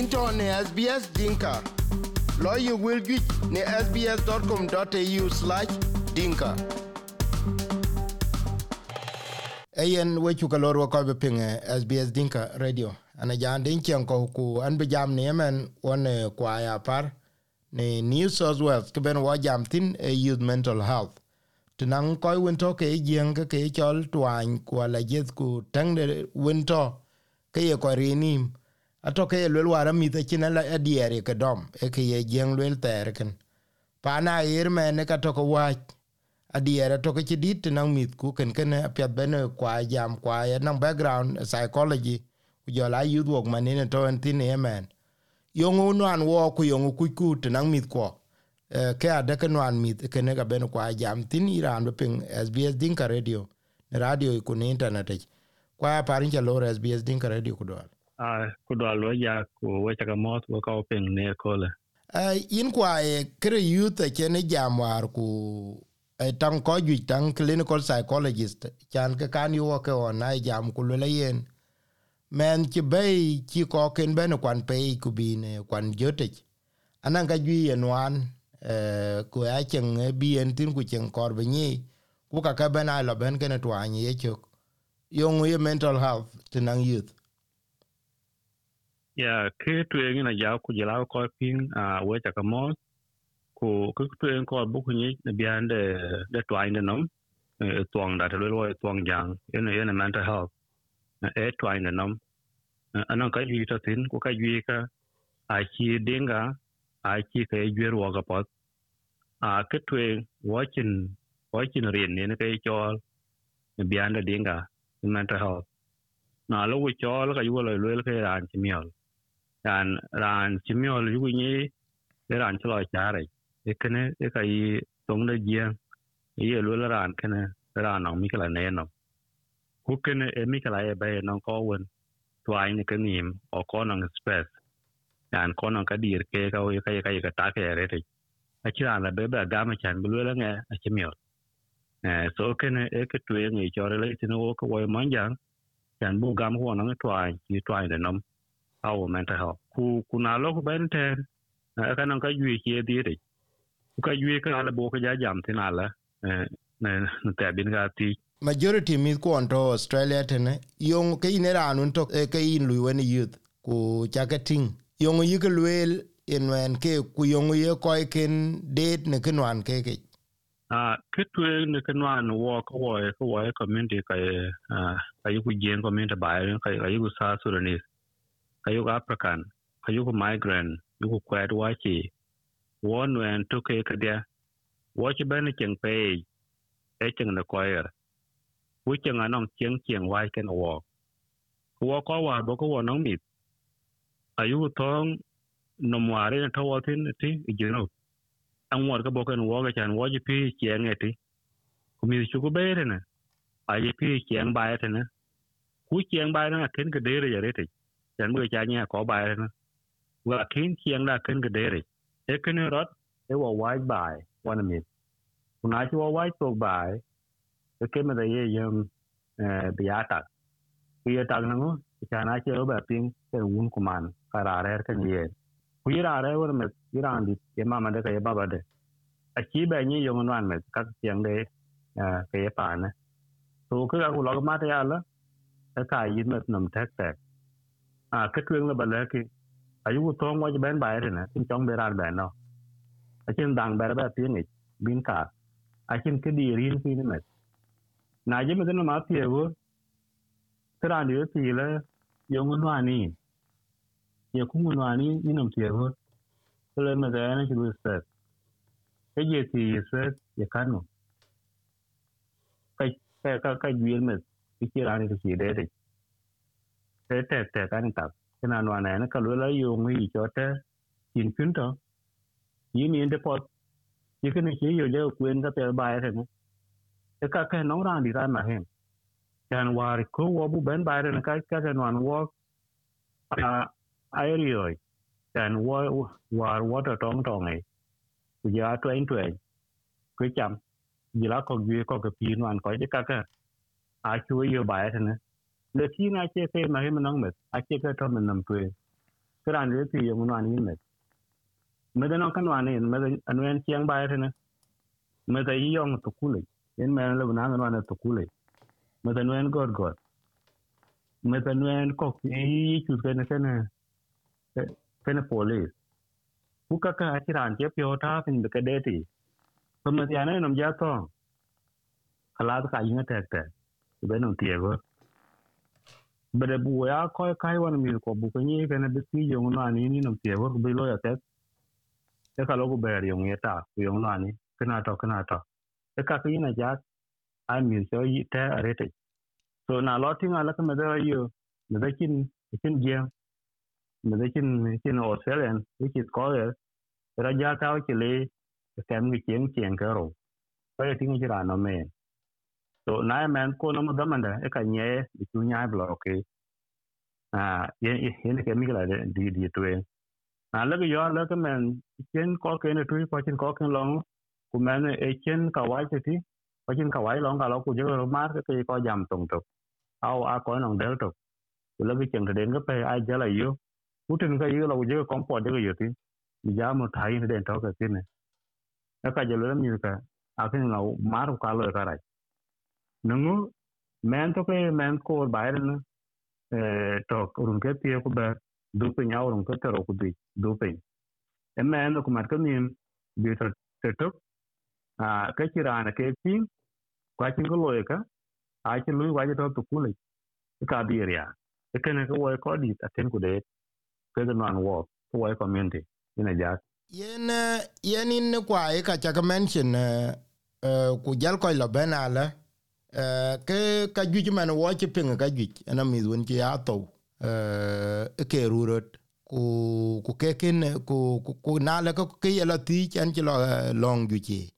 into ne SBS Dinka. Lawyer will get ne sbs.com.au slash dinka. Ayen wechu kalor wa kobe pinge SBS Dinka Radio. Ana jan dinki anko ko ku an be jam ni yemen one kwa ya par ne New South Wales ke ben wa jam tin e youth mental health. Tinang koi winto ke jeng ke chol twany kwa la jet ku wento ke ye kwa rinim atoke ye lwel war amith acin adier e ke dom eke ye jieŋ lwel thɛɛr ken. Paan ayer mɛn ka toke waac adier atoke ci dit tenaŋ mith ku kenkene apiath bene kua jam kua naŋ background e psychology ku jɔl a youth wok manene toen thin ye mɛn yöŋu nuan wɔ ku yöŋu kuc ku tenaŋ mith kuɔ e, ke adeke nuan mith kene ka bene kua jam thin iran bi piŋ sbs dinka radio ne radio ku ne internet aci kuaya parin ca lor sbs dinka radio ku dɔl ku dwal lo mot ka open ne kole. In kwa e kre youth che ne jamwar ku e tang ko ju tang clinical psychologist chan ke kan yo ke ona jam ku le yen. Men ki be ki ko ken ben kwan pe ku bi ne kwan jote anan ga ju yen wan eh ku a chen bi en tin ku chen kor bi ni ku ka ka ben a lo ben ye chok. Mental health tinang youth ya ke tuen na ja ku jela ko pin a we cha ka mo ku ku tuen ko bu ku ni na bian de de twai ne nom e rồi da lo lo tuang jang yen yen mental health e twai ne nom anan ka yi ta tin ku ka yi ka a chi denga a chi ka yi ro ga pot a ke tuen watching watching rin ne ka yi chol bian de denga mental health na lo ku chol ka yu lo lo là ran chi miol ran ran chimiol yu ni le ran chlo chare e kene e kai tong de gia ye lu la ran kene ran no mi kala ne no ku kene e mi kala e be no ko wen twai ni kenim o ko no stress ran ko no ka dir ke ka o ka ka ka ta ke re te a chi ran la be ba ga ma chan bu la nge a chimiol eh so kene e ke tu ngi chore le tino ko wo manjang chan bu gam ko no twai ni twai de nom our mental health ku kuna lo ku ben ten ka nan ka yue ke di ri ku ka yue ka ala bo ka ja jam tin ala ne ne te bin ga ti majority mi ko on to australia tene yong ke ine ranun to e ke in lu wen youth ku chakating yong yi ke lwel in wen ke ku yong ye ko ken date ne ke wan ke ke a ke tu ne ke wan wo ko wo ko wo community ka a ka yu ku jen community ba ka yu sa sudanese ayuga aprakan ayuga migraine yugu kwed wachi won wen tuke kadia wachi ben cheng pe e cheng na koyer wu cheng anong cheng cheng wai ken wo wo ko wa bo ko wonong mit ayuga thong nomware na thawatin ti jeno angwar ka boken wo ga chan waji pi cheng e ti kumi chugo bere na ayi pi cheng bae te na ku cheng bae na ken ka dere yare ti sen bu cha nya ko ba na wa kin kiang da kan ga dere e kan rot e wa wai bai one minute kuna chi wa wai to bai e ke me da ye yam bi ata ku ye ta na ngo cha na chi ro ba ping ke un ku man karare ka ye ku ira re wa me ira ndi ye mama de ka ye baba de a chi ba ni yong nan me ka kiang de ka ye pa na to ka ku lo ma ta ya la ka yin me nam tak tak a ke bale ki ayu ko tong wa ben ba na chong be ran ben no a dang ba ba a chen ke di rin na je me no ma ti e wo tra ni ti le yo ngun wa ni ye e wo le me da na chi lu se ke ye ti se ye kan no kai ka ka yin me ki ra ni ki de de thế te tập. Thế nào nói này nó có lối lo dùng cái gì cho te kin kun to yi ni de pot yi kin ki yo le kuen ka te ba re no e ka ka no ran di ra ma hen kan war ko wo bu ben bài re na cái cái cái no an wo a aereo kan wo war wo to tong tong ai ku này. Twen twen ku cham chậm. Giờ ko gi ko cái pi no an ko cái các cái à chú yo bài thế này lekin a che fe ma he manang met a che ka to men nam pe kran le pi yong nan yin met me da nan kan wan yin me da an wen chiang ba re na me da yi yong to ku le yin me le na nan wan to ku le me da wen god god me da wen ko yi chu ke na ken ken police ku ka ka a chiran che pyo ta pin de ka de ti pamatiana nam ja to khala ka yin ta ta be nan tie go bede bu ya ko kai wan mi ko bu ko ni kana de ti yo na ni ni no tie wo bi lo ya te e ka lo ku ber yo ngi ta ku yo na ni kana to kana to e ka ki na ja a mi so yi te are te so na lo ti ngala ka me da yo me da kin kin je me da kin kin australian which is called ra ja ta ki le ka mi chen chen ka ro ko ti ngi ra no me so na men ko no da man da e ka nye di tu nya blo ke a ye ye ne ke mi la de, di di, tu e. Na, le yo, le ke men chen ko ke ne tu, ko chen ko ke long, ku men e chen ka wa che ti, ko chen ka wa long ka lo, ku je ro mar ke ko jam tong to au, a ko nong del to ku le bi chen de den ke pe, ai je la yo. Ku tin ka yo la, ku je ko po de yo ti. Mi ja mo thai ne den to ke ne. Ka je lo mi ka, a ke ngau mar ka lo e ka rai nungu men to ke men ko bayren eh, e to urun ke pie ko ber du pe nya urun ke tero ku di du pe e men ko mar ke nim bi to te to a, ke kirana ke pi kwa chin ko loye ka, a chin lu wa to to kule ka bi ria e ke ne ko wo ko di aten ku de, ke de man wo, ko wo community ina ja yen eh, yen in kwa e ka cha mention eh, ku jal ko lo benala Eh, ke ka juic man wɔ ci piŋ ka juic en amith wen ci ya thou eh, e ke rurot ku kekin ku nale ke yelo thiic en ci lɔŋ eh, juic ye.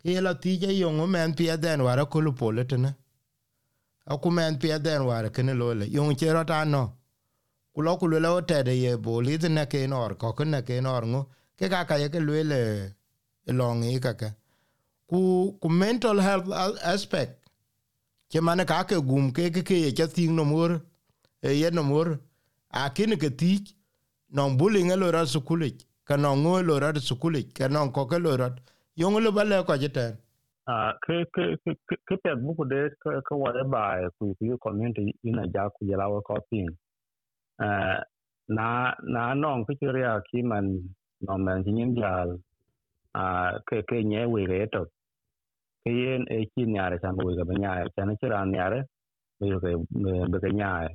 Ke yelo thiic ayoŋ e omɛn piɛdhɛn war akolu pole tene. Aku mɛn piɛdhɛn war kene lole yoŋ ce rɔt anɔ ku lɔ ku luel e o tɛde ye bol ith nekeen ɔr kɔke nekeen ɔr ŋo ke kaka ye ke luel lɔŋ ikake ku mental health aspect che mane ka ke gum ke ke ke ke ting no mur e ye no mur a kin ke ti no bullying lo ra sukule ka no ngo lo ra sukule ka no ko ke lo ra yong lo bale ko jete a ke ke ke ke pe bu ko de ke wa de ba ku ku community ina ja ku ya wa ko eh na na no ku ti ria ki man no man nin jal. A ke ke nye we re to kayen e chi nyare chan bo ga nyare chan chi ran nyare be ga be ga nyare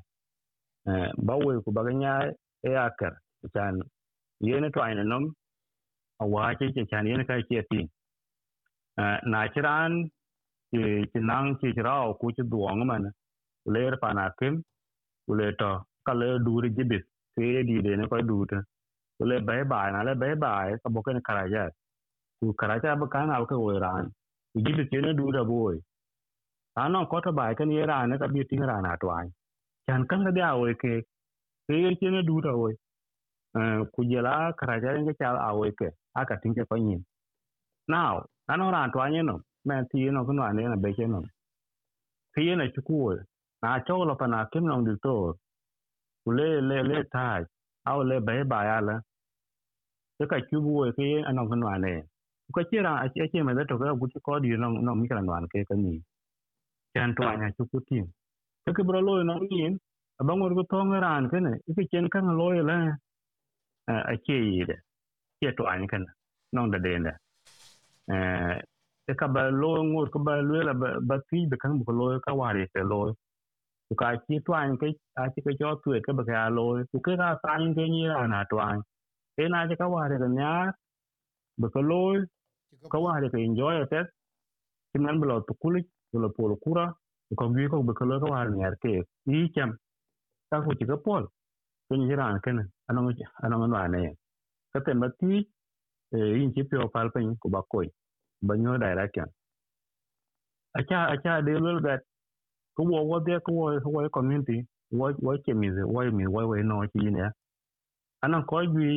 ba we ku ba ga nyare e akar chan yene to ai nom a wa chi chi chan yene ka chi ti na chi ran chi chi nang chi ra ku chi duong man le pa na kim ku le to ka le du ri ke di de ne ko duta ta ku le bai bai na le bai bai ka bo ke karaja ku karaja ba kan al ka wo ran jibi tiene du boy. Ano ko bai kan yera ne ka bi tin ra chan kan ga dia we ke ke ye tiene du da ku jela kara nge cha a ke aka tin ko yin now ano ra twan no me ti no ko na na be ke no ke ye na chu na cho pa na kim no du to le le le au le bai bai ala ka chu we ke ano ko na ne ko chira a che me da to ga guti ko di no no mi kan wan ke ka ni chan to anya chu ku tin ke ke bro lo no yin a bang ko to ran ke ne ke chen kan lo la a che yi de che to anya kan no da de ne eh ka ba lo ngur ko ba lo la ba ti be kan bu lo ka wa re ke lo ku ka chi to anya ke a chi ke cho tu ke ba ka lo ku ke ka sa yin ke ni ra na to anya e na che ka wa re ga nya ba ka lo Ko wa ko enjoy it ti man blo to kuli blo pol kura ko gi ko be ko ka wa ni ar ke i cham ta ko ti ka pol. Ko ni ran ken ano ano no ane. Ka te ma ti e eh, in ti pio pal pen ko ba ko ba nyo direction acha acha de lo that ko wo wo de ko wo wo community. Wo wo che wo mi wo wo no chi ne anan ko gi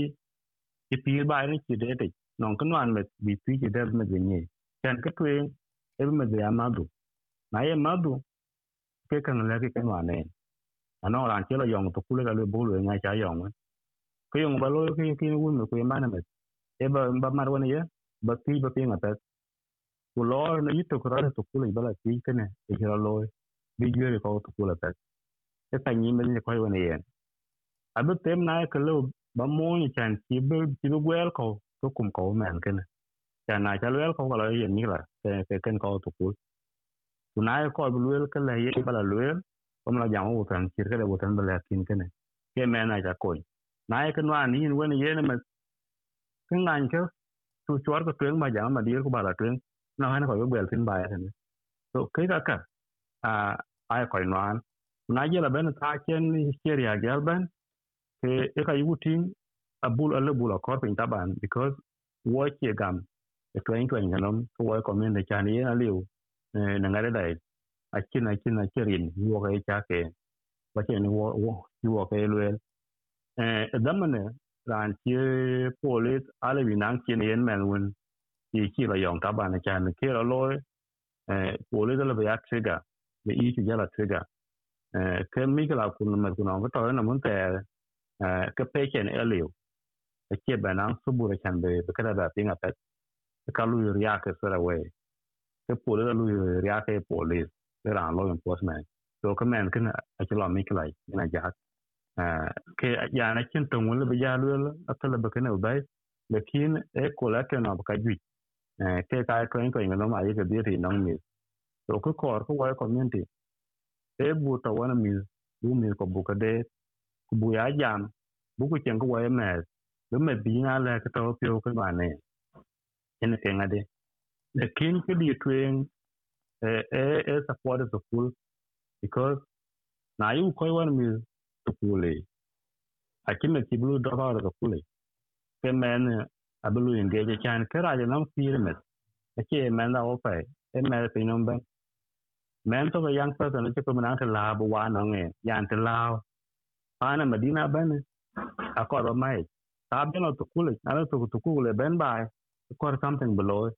ti pi ba ni ti de de non kan wan met bi pi ti der me de ni chan ka tu e me de amadu na ye madu ke kan le ke kan wan ne ano ran che lo yong to kule ga le bo lo nga cha yong ke yong ba lo ke ki ki wun ku ma na me e ba ba mar wan ye ba ti ba pinga pe ku lo na yito ku ra to kule ba la ti ke ne e ra lo bi ju re ko to kule ta e ta ni me ni ko wan ye abu tem na ke lo ba mo ni chan ti bu ti bu gwel ko to kum ko men kene chan na cha lo ko ko lo ni la ke ke ken ko to kul ku na ko bu lo ka la ye ba la ko ma jang wo tan ki ka le wo tan ba kin kene ke me na ja ko na ye kan ni wona ye na cái ngành chứ. Tu chuột có tuyến mà giảm mà đi có bảo là tuyến nó hay nó khỏi bèo tin bài thế so cái cả cả à ai khỏi noan na je la ben ta chen hysteria gel ben ke e ka yugu أبول قال بولا كوربين طبعا because work يا جام تلين تلين كلام هو كمان ده كان يناليو نعارة ده أكين أكين أكين هو كي كاكي بكين هو هو هو كي لويل دمنا ران تي بوليت على بينان كين ين مالون يكي لا يوم طبعا كان كي لا لوي بوليت لا بيا تريجا بيجي جالا تريجا كم ميكلا كنا مثلا كنا نقول ترى نمون تير كبيكين أليو اكي بنا صبورة كان بكذا بابين أبد كالو رياك سراوي كبولي لو رياك بوليس لران لو انفورسمنت لو كمان كنا أكلا ميكلاي كنا جاك ke yana kin tangwala ba ya lula atala ba kana bai lakin e kola ke na baka jui ke ka ko en ko ngalo ma ye ga bi ri nong mi to ko kor ko wai community e bu ta wana mi bu mi ko bu ka de ku bu ya jam bu ku chen ko wai me lu me bi na le ka to pio ka ba ne ene ke ngade lakin ke di twen e e support the full because na yu ko wan mi to kule akime ti blu do ba the kule ke men abulu engage chan kera je nam pyramid ake men da opa e me pe nom ben men to ga young person che ko man ta la bu wa no nge yan ta la ana medina ben akor ba mai ta ben to kule ana tụt to kule ben bai có something below.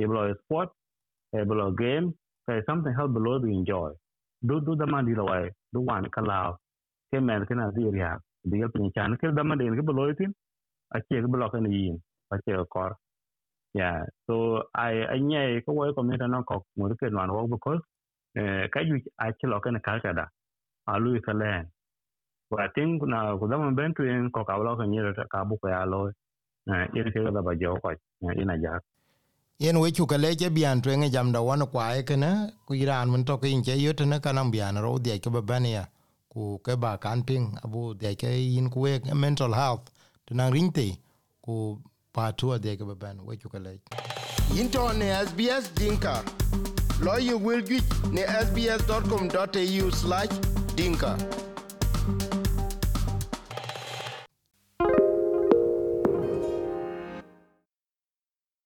E below sport e below game say something help below to enjoy. Do do the man di way do one kalau ke men ke na di ria di ga pin chan ke dama den ke below tin a che ke below ke ni yin a che kor yeah. so i ai nye ko wo ko mi ta no ko mo ke nan wo ko eh ka ju a che lo ke đó, ka ka da a lu ka wa tin na ko dama ben tu en ko ka lo ke ni ta ka bu ko ya lo eh yin ke da ba jo ko ina ja yen we chu ka le je bian twen jam da wan kwa e ke na ku iran mun to ke in che yut na ka nam bian ro de ke ba ban ya ku ke ba kan ping abu de ke yin ku mental health tuna rinte ku pa tu de ke ban we chu kale into ne sbs dinka. Lo you will get ne sbs.com.au/dinka